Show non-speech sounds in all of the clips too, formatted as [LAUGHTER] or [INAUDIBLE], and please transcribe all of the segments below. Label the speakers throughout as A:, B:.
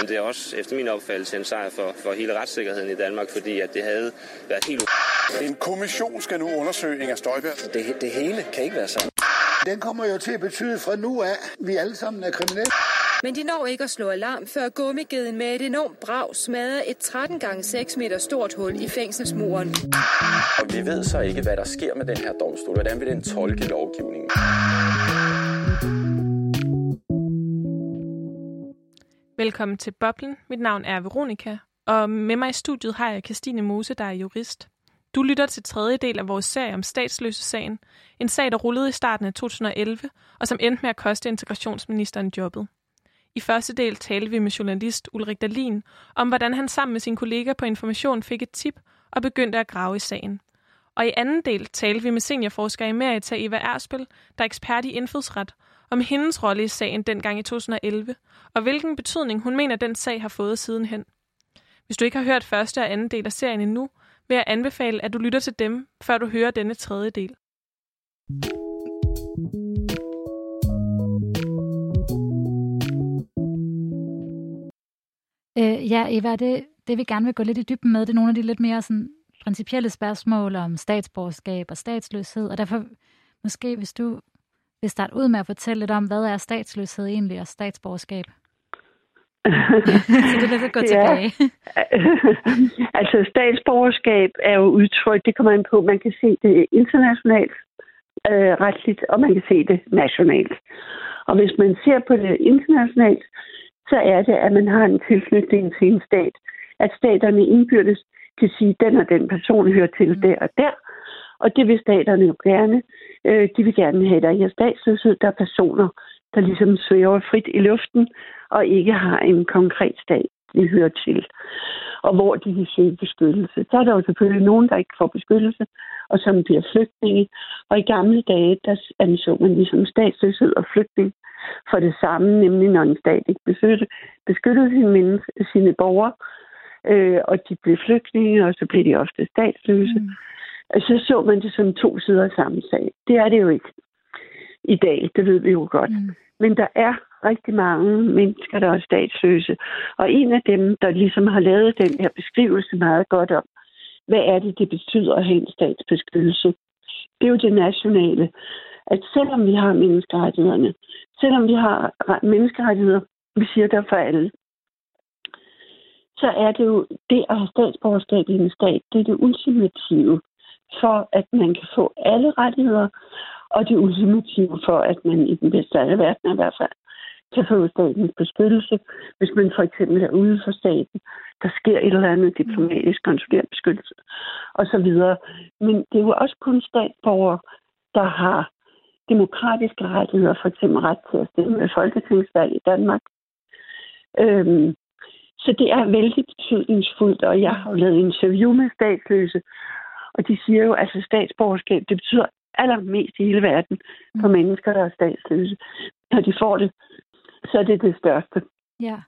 A: Men det er også efter min opfattelse en sejr for, for hele retssikkerheden i Danmark, fordi at det havde været helt...
B: En kommission skal nu undersøge Inger Støjberg.
C: Det, det hele kan ikke være sandt.
D: Den kommer jo til at betyde fra nu af, at vi alle sammen er kriminelle.
E: Men de når ikke at slå alarm, før gummigeden med et enormt brag smadrer et 13 gange 6 meter stort hul i fængselsmuren.
F: Og vi ved så ikke, hvad der sker med den her domstol. Hvordan vil den tolke lovgivningen?
G: Velkommen til Boblen. Mit navn er Veronika, og med mig i studiet har jeg Christine Mose, der er jurist. Du lytter til tredje del af vores serie om statsløse-sagen. En sag, der rullede i starten af 2011, og som endte med at koste integrationsministeren jobbet. I første del talte vi med journalist Ulrik Dalin om, hvordan han sammen med sin kollega på Information fik et tip og begyndte at grave i sagen. Og i anden del talte vi med seniorforsker i Merita Eva Erspel, der er ekspert i indfødsret, om hendes rolle i sagen dengang i 2011, og hvilken betydning hun mener, den sag har fået sidenhen. Hvis du ikke har hørt første og anden del af serien endnu, vil jeg anbefale, at du lytter til dem, før du hører denne tredje del.
H: Øh, ja, Eva, det, det vi gerne vil gå lidt i dybden med, det er nogle af de lidt mere sådan, principielle spørgsmål om statsborgerskab og statsløshed, og derfor måske, hvis du vil starte ud med at fortælle lidt om, hvad er statsløshed egentlig og statsborgerskab? [LAUGHS] så det er lidt at gå tilbage. [LAUGHS]
I: altså statsborgerskab er jo udtrykt, det kommer an på, man kan se det internationalt øh, retligt, og man kan se det nationalt. Og hvis man ser på det internationalt, så er det, at man har en tilknytning til en stat. At staterne indbyrdes kan sige, at den og den person hører til mm. der og der. Og det vil staterne jo gerne. Øh, de vil gerne have, at der er statsløshed. Der er personer, der ligesom svæver frit i luften og ikke har en konkret stat, de hører til. Og hvor de kan søge beskyttelse. Så er der jo selvfølgelig nogen, der ikke får beskyttelse, og som bliver flygtninge. Og i gamle dage, der anså man ligesom statsløshed og flygtning for det samme, nemlig når en stat ikke beskyttede, beskyttede sine, menneske, sine borgere, øh, og de blev flygtninge, og så blev de ofte statsløse. Mm. Så så man det som to sider af samme sag. Det er det jo ikke i dag, det ved vi jo godt. Mm. Men der er rigtig mange mennesker, der er statsløse. Og en af dem, der ligesom har lavet den her beskrivelse meget godt om, hvad er det, det betyder at have en statsbeskyttelse, det er jo det nationale. At selvom vi har menneskerettighederne, selvom vi har menneskerettigheder, vi siger der for alle, så er det jo det at have statsborgerskab i en stat, det er det ultimative for, at man kan få alle rettigheder, og det ultimative for, at man i den bedste af verden i hvert fald kan få statens beskyttelse, hvis man for eksempel er ude for staten. Der sker et eller andet diplomatisk konsulær beskyttelse osv. Men det er jo også kun statsborgere, der har demokratiske rettigheder, for eksempel ret til at stemme ved folketingsvalg i Danmark. Øhm, så det er vældig betydningsfuldt, og jeg har lavet interview med statsløse, og de siger jo, at altså, statsborgerskab, det betyder allermest i hele verden for mm. mennesker, der er statsløse. Når de får det, så er det det største.
H: Ja,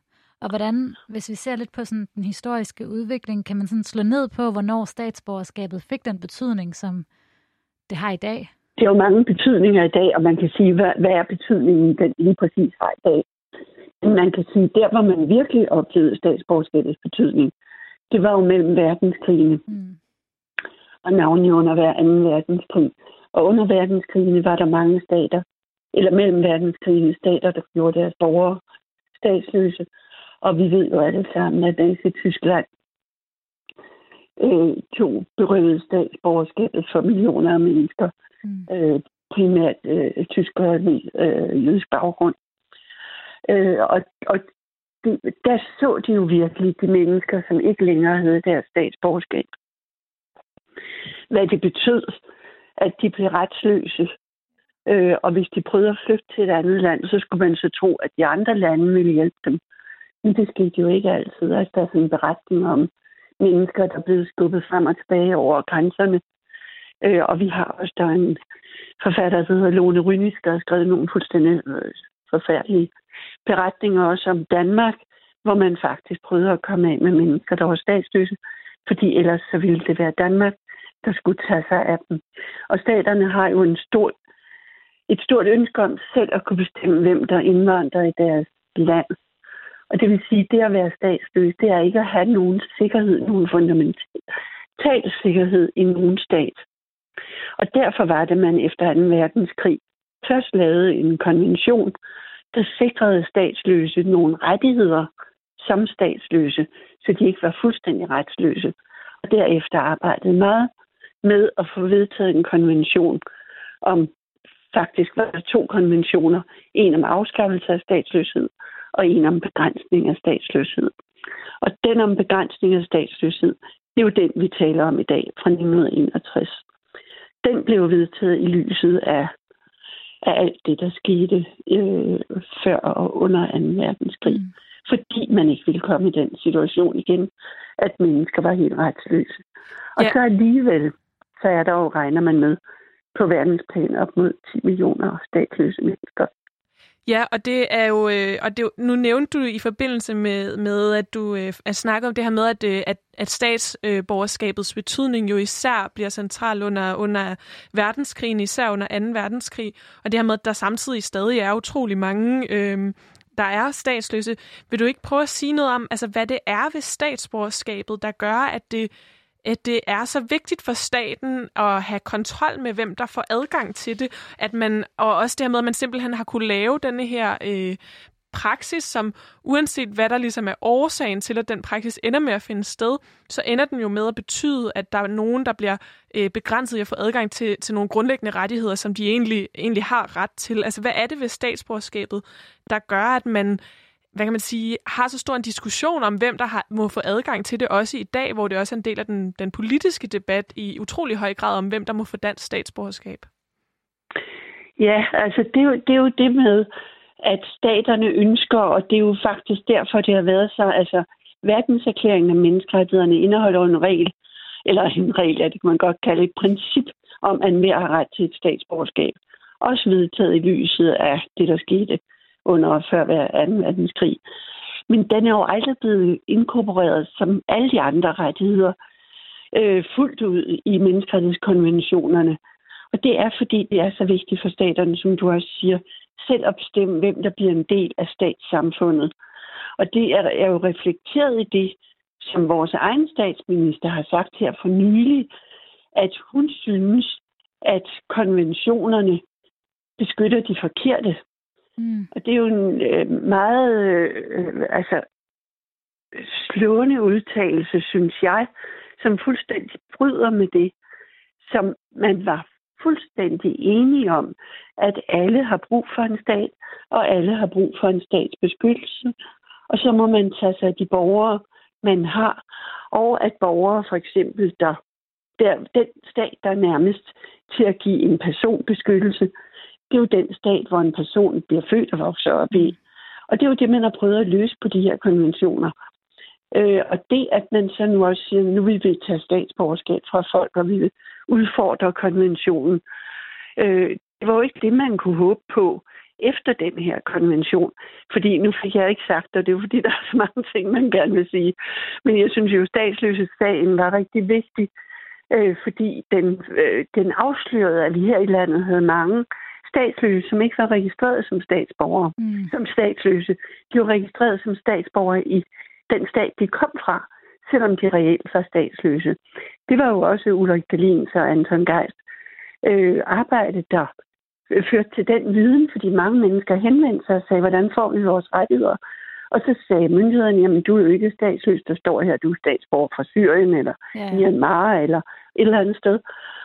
H: og hvordan, hvis vi ser lidt på sådan den historiske udvikling, kan man sådan slå ned på, hvornår statsborgerskabet fik den betydning, som det har i dag?
I: Det er jo mange betydninger i dag, og man kan sige, hvad, hvad er betydningen den lige præcis har i dag? Man kan sige, der hvor man virkelig oplevede statsborgerskabets betydning, det var jo mellem verdenskrigene. Mm. Og navnlig under hver anden verdenskrig. Og under verdenskrigene var der mange stater, eller mellem verdenskrigene stater, der gjorde deres borgere statsløse. Og vi ved jo alle sammen, at Nazi-Tyskland øh, tog berøvet statsborgerskabet for millioner af mennesker. Mm. Øh, primært øh, tyskere med øh, jødisk baggrund. Øh, og og det, der så de jo virkelig de mennesker, som ikke længere havde deres statsborgerskab. Hvad det betød, at de blev retsløse. Øh, og hvis de prøvede at flygte til et andet land, så skulle man så tro, at de andre lande ville hjælpe dem. Men det skete jo ikke altid. Altså, der er sådan en beretning om mennesker, der blev skubbet frem og tilbage over grænserne. Øh, og vi har også der er en forfatter, der hedder Lone Rynis, der har skrevet nogle fuldstændig øh, forfærdelige beretninger også om Danmark, hvor man faktisk prøvede at komme af med mennesker, der var statsløse, fordi ellers så ville det være Danmark, der skulle tage sig af dem. Og staterne har jo en stor, et stort ønske om selv at kunne bestemme, hvem der indvandrer i deres land. Og det vil sige, det at være statsløs, det er ikke at have nogen sikkerhed, nogen fundamental sikkerhed i nogen stat. Og derfor var det, man efter 2. verdenskrig først lavede en konvention, der sikrede statsløse nogle rettigheder som statsløse, så de ikke var fuldstændig retsløse. Og derefter arbejdede meget med at få vedtaget en konvention om, faktisk var der to konventioner, en om afskaffelse af statsløshed og en om begrænsning af statsløshed. Og den om begrænsning af statsløshed, det er jo den, vi taler om i dag fra 1961. Den blev vedtaget i lyset af, af alt det, der skete øh, før og under 2. verdenskrig. Mm. Fordi man ikke ville komme i den situation igen, at mennesker var helt retsløse. Og ja. så alligevel, så er der jo, regner man med, på verdensplan op mod 10 millioner statsløse mennesker.
G: Ja, og det er jo, øh, og det, nu nævnte du i forbindelse med, med at du øh, at snakke om det her med, at, øh, at, at statsborgerskabets betydning jo især bliver central under, under verdenskrigen, især under 2. verdenskrig, og det her med, at der samtidig stadig er utrolig mange øh, der er statsløse. Vil du ikke prøve at sige noget om, altså, hvad det er ved statsborgerskabet, der gør, at det at det er så vigtigt for staten at have kontrol med, hvem der får adgang til det, at man, og også det her med, at man simpelthen har kunne lave denne her øh, praksis, som uanset hvad der ligesom er årsagen til, at den praksis ender med at finde sted, så ender den jo med at betyde, at der er nogen, der bliver øh, begrænset i at få adgang til, til nogle grundlæggende rettigheder, som de egentlig, egentlig har ret til. Altså, hvad er det ved statsborgerskabet, der gør, at man hvad kan man sige, har så stor en diskussion om, hvem der har, må få adgang til det også i dag, hvor det også er en del af den, den politiske debat i utrolig høj grad om, hvem der må få dansk statsborgerskab?
I: Ja, altså det er, jo, det er jo det med, at staterne ønsker, og det er jo faktisk derfor, det har været så, altså verdenserklæringen af menneskerettighederne indeholder en regel, eller en regel, ja, det kan man godt kalde et princip, om at enhver har ret til et statsborgerskab. Også vedtaget i lyset af det, der skete under før hver 2. verdenskrig. Men den er jo aldrig blevet inkorporeret som alle de andre rettigheder øh, fuldt ud i menneskerettighedskonventionerne. Og det er, fordi det er så vigtigt for staterne, som du også siger, selv at bestemme, hvem der bliver en del af statssamfundet. Og det er, er jo reflekteret i det, som vores egen statsminister har sagt her for nylig, at hun synes, at konventionerne beskytter de forkerte. Mm. Og det er jo en øh, meget øh, altså, slående udtalelse, synes jeg, som fuldstændig bryder med det, som man var fuldstændig enige om, at alle har brug for en stat, og alle har brug for en statsbeskyttelse. Og så må man tage sig af de borgere, man har, og at borgere for eksempel, der, der den stat, der er nærmest til at give en person beskyttelse, det er jo den stat, hvor en person bliver født og vokser op i. Og det er jo det, man har prøvet at løse på de her konventioner. Øh, og det, at man så nu også siger, nu vil vi tage statsborgerskab fra folk, og vi vil udfordre konventionen, øh, det var jo ikke det, man kunne håbe på efter den her konvention. Fordi nu fik jeg ikke sagt, og det er jo fordi, [LAUGHS] der er så mange ting, man gerne vil sige. Men jeg synes jo, at sagen var rigtig vigtig, øh, fordi den, øh, den afslørede, at vi her i landet havde mange statsløse, som ikke var registreret som statsborgere, mm. som statsløse. De var registreret som statsborgere i den stat, de kom fra, selvom de reelt var statsløse. Det var jo også Ulrik Dalins og Anton Geist øh, arbejde, der førte til den viden, fordi mange mennesker henvendte sig og sagde, hvordan får vi vores rettigheder? Og så sagde myndighederne, jamen du er jo ikke statsløs, der står her, du er statsborger fra Syrien eller yeah. Myanmar eller et eller andet sted.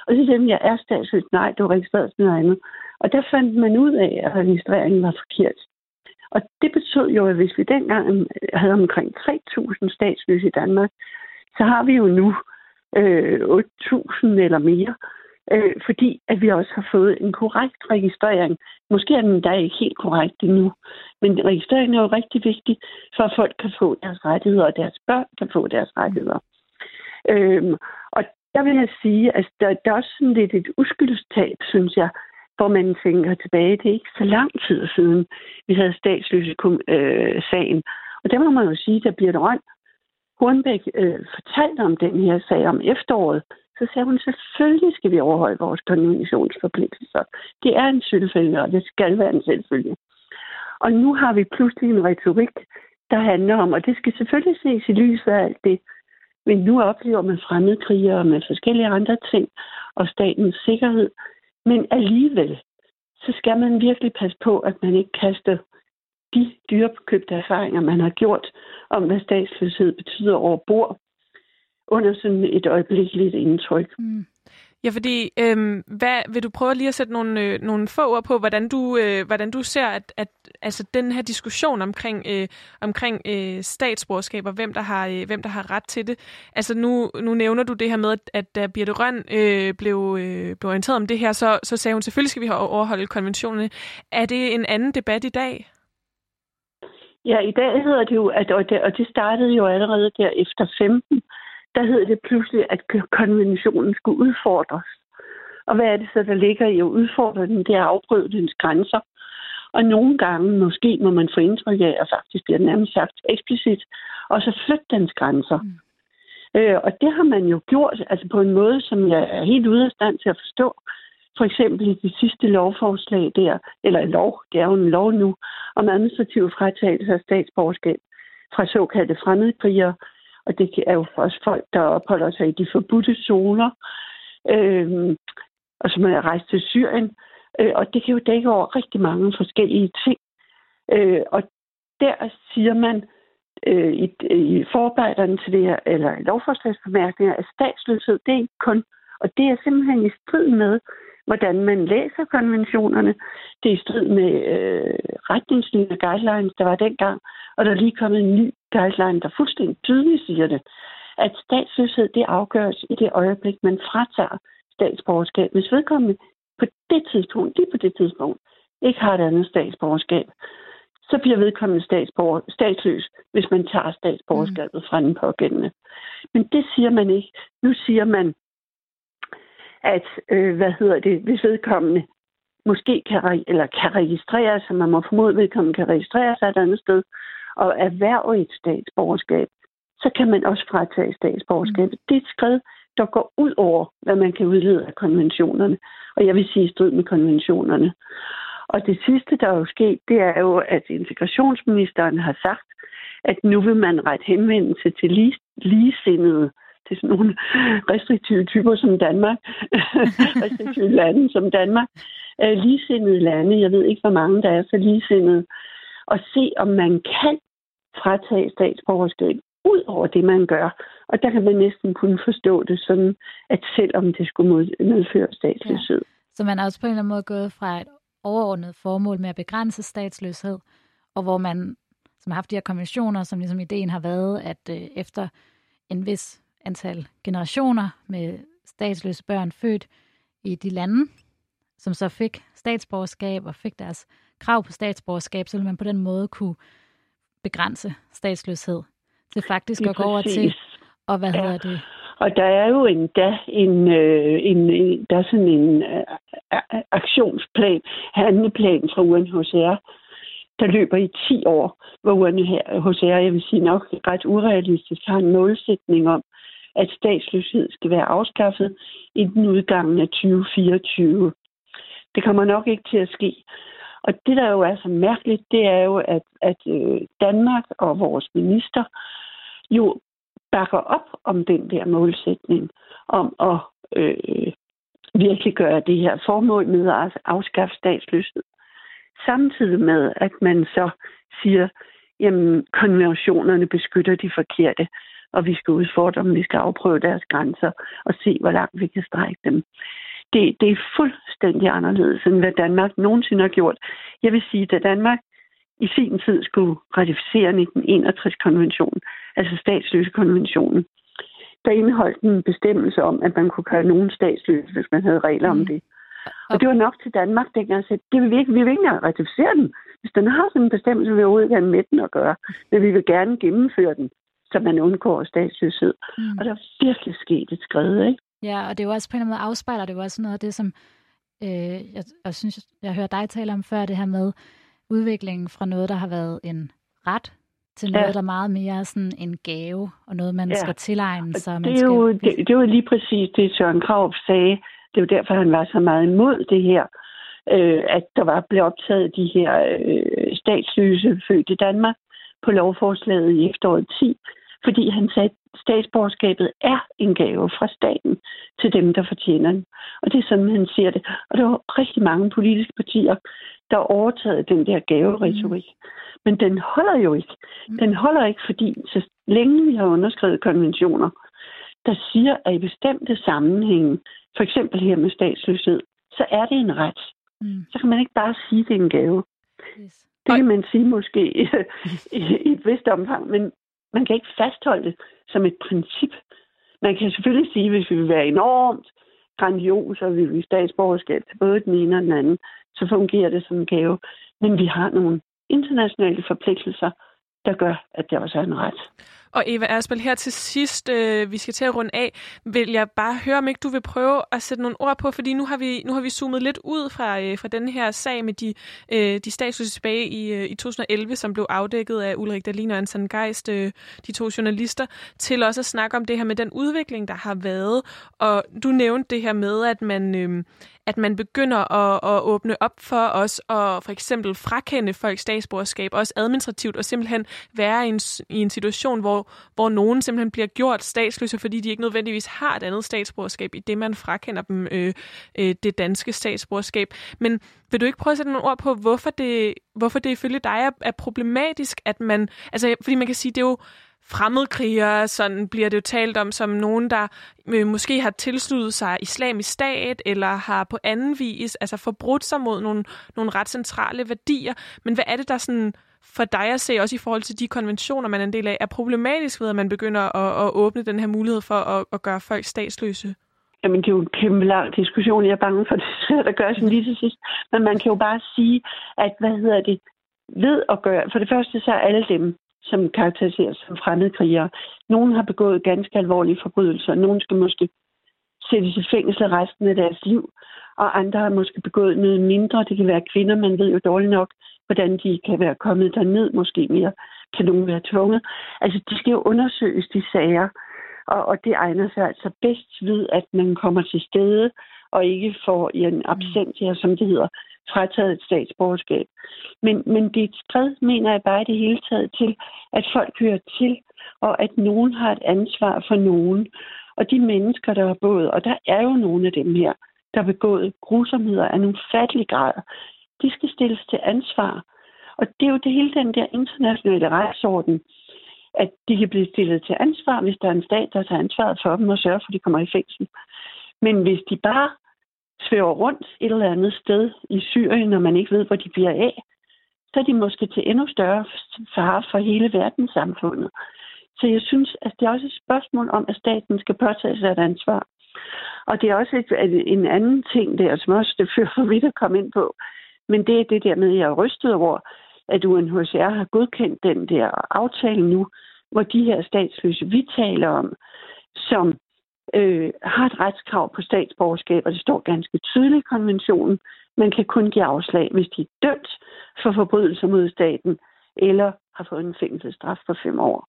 I: Og så sagde jeg er statsløs. Nej, du er registreret som noget andet. Og der fandt man ud af, at registreringen var forkert. Og det betød jo, at hvis vi dengang øh, havde omkring 3.000 statsløse i Danmark, så har vi jo nu øh, 8.000 eller mere, øh, fordi at vi også har fået en korrekt registrering. Måske er den da ikke helt korrekt endnu, men registreringen er jo rigtig vigtig, for at folk kan få deres rettigheder, og deres børn kan få deres rettigheder. Øh, og der vil jeg sige, at der, der er også sådan lidt et uskyldstab, synes jeg, hvor man tænker tilbage, det er ikke så lang tid siden, vi havde statsløse øh, sagen. Og der må man jo sige, der bliver Røn Hornbæk øh, fortalte om den her sag om efteråret, så sagde hun, selvfølgelig skal vi overholde vores konventionsforpligtelser. Det er en selvfølge, og det skal være en selvfølge. Og nu har vi pludselig en retorik, der handler om, og det skal selvfølgelig ses i lyset af alt det, men nu oplever man fremmedkrigere med forskellige andre ting og statens sikkerhed. Men alligevel, så skal man virkelig passe på, at man ikke kaster de dyrekøbte erfaringer, man har gjort om, hvad statsløshed betyder over bord, under sådan et øjeblikkeligt indtryk. Mm.
G: Ja, fordi øh, hvad, vil du prøve lige at sætte nogle, øh, nogle få ord på, hvordan du, øh, hvordan du ser, at, at altså, den her diskussion omkring, øh, omkring øh, statsborgerskab og hvem der, har, øh, hvem der har ret til det. Altså nu, nu nævner du det her med, at, at da Birte Røn øh, blev, øh, blev orienteret om det her, så, så sagde hun, selvfølgelig skal vi overholde konventionerne. Er det en anden debat i dag?
I: Ja, i dag hedder det jo, at, og, det, og det startede jo allerede der efter 15, der hed det pludselig, at konventionen skulle udfordres. Og hvad er det så, der ligger i at udfordre den? Det er at afbryde dens grænser. Og nogle gange, måske må man få indtryk af, at faktisk bliver nærmest sagt eksplicit, og så flytte dens grænser. Mm. Øh, og det har man jo gjort altså på en måde, som jeg er helt ude af stand til at forstå. For eksempel i det sidste lovforslag der, eller lov, det er jo en lov nu, om administrativ fratagelse af statsborgerskab fra såkaldte fremmedkrigere, og det er jo også folk, der opholder sig i de forbudte zoner, øh, og som er rejst til Syrien. Øh, og det kan jo dække over rigtig mange forskellige ting. Øh, og der siger man øh, i, i forarbejderne til det her, eller i lovforslagsbemærkninger, at statsløshed, det er ikke kun, og det er simpelthen i strid med, hvordan man læser konventionerne. Det er i strid med øh, retningslinjer guidelines, der var dengang, og der er lige kommet en ny guideline, der fuldstændig tydeligt siger det, at statsløshed det afgøres i det øjeblik, man fratager statsborgerskab. Hvis vedkommende på det tidspunkt, lige på det tidspunkt, ikke har et andet statsborgerskab, så bliver vedkommende statsborger, statsløs, hvis man tager statsborgerskabet fra den pågældende. Men det siger man ikke. Nu siger man, at, øh, hvad hedder det, hvis vedkommende måske kan, eller kan registrere sig, man må formode, at vedkommende kan registrere sig et andet sted, og erhverve et statsborgerskab, så kan man også fratage statsborgerskabet. Mm. Det er et skridt, der går ud over, hvad man kan udlede af konventionerne. Og jeg vil sige i strid med konventionerne. Og det sidste, der er jo sket, det er jo, at integrationsministeren har sagt, at nu vil man rette henvendelse til lige, ligesindede til sådan nogle [LAUGHS] restriktive typer som Danmark, [LAUGHS] restriktive lande som Danmark, øh, ligesindede lande, jeg ved ikke, hvor mange der er så ligesindede, og se, om man kan fratage statsborgerskab ud over det, man gør. Og der kan man næsten kun forstå det sådan, at selvom det skulle medføre statsløshed. Ja.
H: Så man er også på en eller anden måde gået fra et overordnet formål med at begrænse statsløshed, og hvor man som har haft de her konventioner, som ligesom ideen har været, at øh, efter en vis antal generationer med statsløse børn født i de lande, som så fik statsborgerskab og fik deres krav på statsborgerskab, så ville man på den måde kunne begrænse statsløshed til faktisk at gå over til, og hvad ja. hedder det?
I: Og der er jo endda en, øh, en, en der er sådan en uh, aktionsplan, handleplan fra UNHCR, der løber i 10 år, hvor UNHCR, jeg vil sige nok ret urealistisk, har en målsætning om, at statsløshed skal være afskaffet i den udgangen af 2024. Det kommer nok ikke til at ske. Og det, der jo er så mærkeligt, det er jo, at, at øh, Danmark og vores minister jo bakker op om den der målsætning om at øh, virkelig gøre det her formål med at afskaffe statsløshed. Samtidig med, at man så siger, jamen konventionerne beskytter de forkerte og vi skal udfordre dem, vi skal afprøve deres grænser og se, hvor langt vi kan strække dem. Det, det er fuldstændig anderledes, end hvad Danmark nogensinde har gjort. Jeg vil sige, at Danmark i sin tid skulle ratificere 1961-konventionen, altså statsløsekonventionen, der indeholdt en bestemmelse om, at man kunne gøre nogen statsløse, hvis man havde regler om mm. det. Og det var nok til Danmark dengang, at det vil vi ikke, vi vil ikke engang ratificere den. Hvis den har sådan en bestemmelse, vil vi overhovedet gerne med den at gøre. Men vi vil gerne gennemføre den så man undgår statsløshed. Mm. Og der er virkelig sket et skridt, ikke?
H: Ja, og det er jo også på en eller anden måde afspejler det jo også noget af det, som øh, jeg, jeg synes, jeg hører dig tale om før, det her med udviklingen fra noget, der har været en ret, til noget, ja. der er meget mere sådan en gave, og noget, man ja. skal tilegne sig.
I: Det, er
H: skal...
I: jo, det, det er jo lige præcis det, Søren Krav sagde. Det er jo derfor, han var så meget imod det her, øh, at der var blevet optaget de her øh, statsløse født i Danmark, på lovforslaget i efteråret 10, fordi han sagde, at statsborgerskabet er en gave fra staten til dem, der fortjener den. Og det er sådan, han siger det. Og der var rigtig mange politiske partier, der overtaget den der gaveretorik. Men den holder jo ikke. Den holder ikke, fordi så længe vi har underskrevet konventioner, der siger, at i bestemte sammenhænge, for eksempel her med statsløshed, så er det en ret. Mm. Så kan man ikke bare sige, at det er en gave. Yes. Det kan man sige måske i, [LAUGHS] i et vist omfang, men man kan ikke fastholde det som et princip. Man kan selvfølgelig sige, at hvis vi vil være enormt grandios, og vi vil statsborgerskab til både den ene og den anden, så fungerer det som en gave. Men vi har nogle internationale forpligtelser, der gør, at det også er en ret.
G: Og Eva Ersbøl, her til sidst, øh, vi skal til at runde af, vil jeg bare høre, om ikke du vil prøve at sætte nogle ord på, fordi nu har vi, nu har vi zoomet lidt ud fra, øh, fra den her sag med de, øh, de statsløse tilbage i, øh, i 2011, som blev afdækket af Ulrik Dahlin og Anton Geist, øh, de to journalister, til også at snakke om det her med den udvikling, der har været. Og du nævnte det her med, at man, øh, at man begynder at, at åbne op for os og for eksempel frakende folk statsborgerskab, også administrativt, og simpelthen være i en, i en situation, hvor, hvor nogen simpelthen bliver gjort statsløse, fordi de ikke nødvendigvis har et andet statsborgerskab, i det man frakender dem øh, øh, det danske statsborgerskab. Men vil du ikke prøve at sætte nogle ord på, hvorfor det, hvorfor det ifølge dig er, er problematisk, at man... Altså, fordi man kan sige, det er jo fremmedkrigere, sådan bliver det jo talt om som nogen, der øh, måske har tilsluttet sig islamisk stat, eller har på anden vis altså forbrudt sig mod nogle, nogle ret centrale værdier. Men hvad er det, der sådan for dig at se, også i forhold til de konventioner, man er en del af, er problematisk ved, at man begynder at, at åbne den her mulighed for at, at gøre folk statsløse?
I: Jamen, det er jo en kæmpe lang diskussion. Jeg er bange for, [LAUGHS] det der gør sådan lige til sidst. Men man kan jo bare sige, at hvad hedder det, ved at gøre, for det første så er alle dem, som karakteriseres som fremmedkrigere. Nogle har begået ganske alvorlige forbrydelser. Nogle skal måske sættes i fængsel resten af deres liv, og andre har måske begået noget mindre. Det kan være kvinder, man ved jo dårligt nok, hvordan de kan være kommet derned, måske mere kan nogen være tvunget. Altså, de skal jo undersøges, de sager, og, og det egner sig altså bedst ved, at man kommer til stede, og ikke får i en absentia, som det hedder, frataget et statsborgerskab. Men, men det er et skridt, mener jeg bare i det hele taget til, at folk hører til, og at nogen har et ansvar for nogen. Og de mennesker, der har begået, og der er jo nogle af dem her, der har begået grusomheder af nogle fattige grader, de skal stilles til ansvar. Og det er jo det hele den der internationale retsorden, at de kan blive stillet til ansvar, hvis der er en stat, der tager ansvaret for dem og sørger for, at de kommer i fængsel. Men hvis de bare svæver rundt et eller andet sted i Syrien, når man ikke ved, hvor de bliver af, så er de måske til endnu større fare for hele verdenssamfundet. Så jeg synes, at det er også et spørgsmål om, at staten skal påtage sig et ansvar. Og det er også et, en anden ting der, som også det fører for vidt at komme ind på. Men det er det der med, at jeg er rystet over, at UNHCR har godkendt den der aftale nu, hvor de her statsløse, vi taler om, som øh, har et retskrav på statsborgerskab, og det står ganske tydeligt i konventionen. Man kan kun give afslag, hvis de er dømt for forbrydelser mod staten, eller har fået en fængselsstraf på fem år.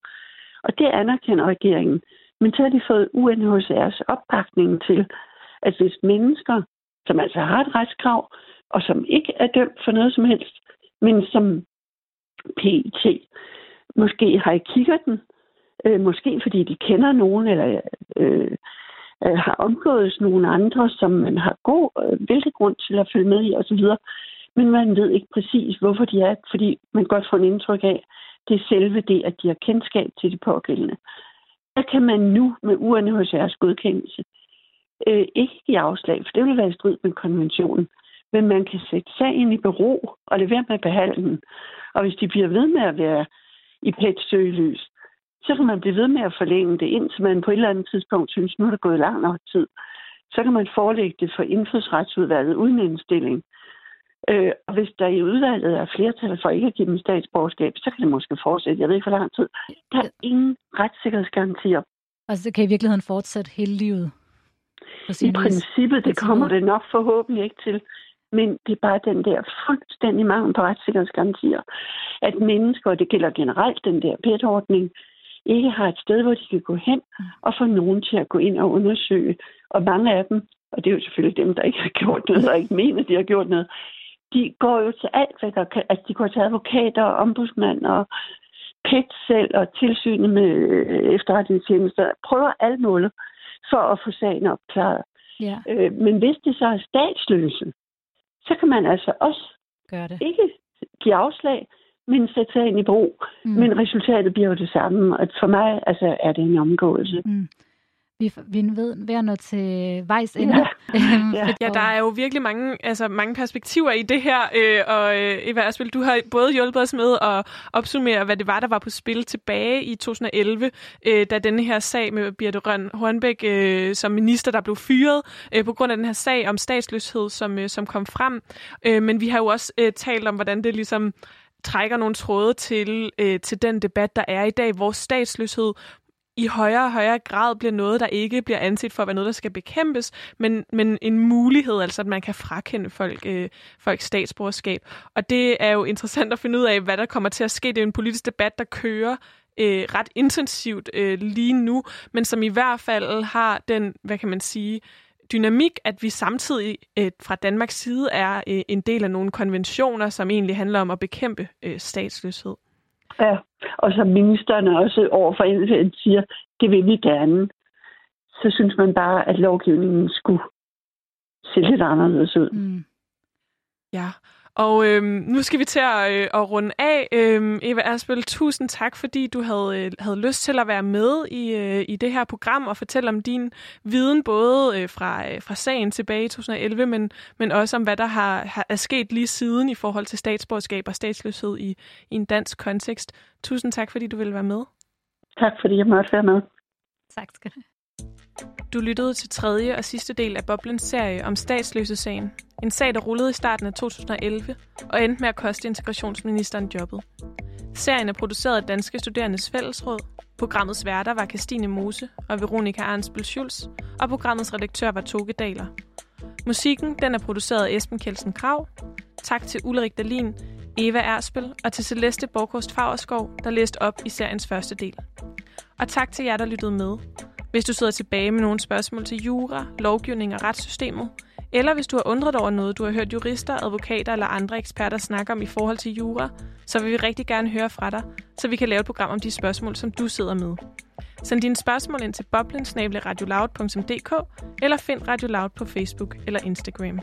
I: Og det anerkender regeringen. Men så har de fået UNHCR's opbakning til, at hvis mennesker, som altså har et retskrav, og som ikke er dømt for noget som helst, men som PET måske har i kigger den, Øh, måske fordi de kender nogen, eller øh, øh, har omgået nogle andre, som man har god, øh, hvilken grund til at følge med i osv. Men man ved ikke præcis, hvorfor de er, fordi man godt får en indtryk af, det er selve det, at de har kendskab til de pågældende. Der kan man nu med UNHCR's godkendelse øh, ikke give afslag, for det vil være i strid med konventionen. Men man kan sætte sagen i bero og lade være med at behandle den. Og hvis de bliver ved med at være i pet søgelys, så kan man blive ved med at forlænge det, indtil man på et eller andet tidspunkt synes, nu er det gået lang nok tid. Så kan man forelægge det for indfødsretsudvalget uden indstilling. Øh, og hvis der i udvalget er flertal for ikke at give dem statsborgerskab, så kan det måske fortsætte. Jeg ved ikke, hvor lang tid. Der er ingen retssikkerhedsgarantier.
H: Altså, det kan i virkeligheden fortsætte hele livet?
I: I princippet, det kommer det nok forhåbentlig ikke til. Men det er bare den der fuldstændig mangel på retssikkerhedsgarantier. At mennesker, og det gælder generelt den der PET-ordning, ikke har et sted, hvor de kan gå hen og få nogen til at gå ind og undersøge. Og mange af dem, og det er jo selvfølgelig dem, der ikke har [LAUGHS] gjort noget, og ikke mener, de har gjort noget, de går jo til alt, hvad der kan. Altså, de går til advokater og ombudsmand og PET selv og tilsynet med øh, efterretningstjenester prøver alle måler for at få sagen opklaret.
H: Ja.
I: Øh, men hvis det så er statsløse, så kan man altså også
H: Gør det.
I: ikke give afslag, men sætte sagen i brug. Mm. Men resultatet bliver jo det samme, og for mig altså, er det en omgåelse.
H: Mm. Vi, vi er ved, ved at nå til vejs ende. [LAUGHS] Øhm,
I: Ja.
H: for-
G: Ja, der er jo virkelig mange, altså mange perspektiver i det her, øh, og øh, Eva Asbel, du har både hjulpet os med at opsummere, hvad det var, der var på spil tilbage i 2011, øh, da denne her sag med Birte Røn Hornbæk øh, som minister, der blev fyret øh, på grund af den her sag om statsløshed, som, øh, som kom frem. Øh, men vi har jo også øh, talt om, hvordan det ligesom trækker nogle tråde til, øh, til den debat, der er i dag, hvor statsløshed i højere og højere grad bliver noget, der ikke bliver anset for at være noget, der skal bekæmpes, men, men en mulighed, altså at man kan frakende folk, øh, folks statsborgerskab. Og det er jo interessant at finde ud af, hvad der kommer til at ske. Det er jo en politisk debat, der kører øh, ret intensivt øh, lige nu, men som i hvert fald har den, hvad kan man sige, dynamik, at vi samtidig øh, fra Danmarks side er øh, en del af nogle konventioner, som egentlig handler om at bekæmpe øh, statsløshed.
I: Ja, og som ministeren også over for FN siger, det vil vi gerne. Så synes man bare, at lovgivningen skulle se lidt anderledes ud.
H: Mm.
G: Ja, og øhm, nu skal vi til at, øh, at runde af. Øhm, Eva Asbøl, tusind tak, fordi du havde, øh, havde lyst til at være med i, øh, i det her program og fortælle om din viden, både øh, fra, øh, fra sagen tilbage i 2011, men, men også om, hvad der har, har er sket lige siden i forhold til statsborgerskab og statsløshed i, i en dansk kontekst. Tusind tak, fordi du ville være med.
I: Tak fordi jeg måtte være med.
H: Tak skal du have.
G: Du lyttede til tredje og sidste del af Boblens serie om statsløsesagen. En sag, der rullede i starten af 2011 og endte med at koste integrationsministeren jobbet. Serien er produceret af Danske Studerendes Fællesråd. Programmets værter var Christine Mose og Veronika Arnsbøl Schulz, og programmets redaktør var Toge Daler. Musikken den er produceret af Esben Kelsen Krav. Tak til Ulrik Dalin, Eva Erspel og til Celeste Borgkost Fagerskov, der læste op i seriens første del. Og tak til jer, der lyttede med. Hvis du sidder tilbage med nogle spørgsmål til jura, lovgivning og retssystemet, eller hvis du har undret over noget, du har hørt jurister, advokater eller andre eksperter snakke om i forhold til jura, så vil vi rigtig gerne høre fra dig, så vi kan lave et program om de spørgsmål, som du sidder med. Send dine spørgsmål ind til boblensnableradioloud.dk eller find Radio Loud på Facebook eller Instagram.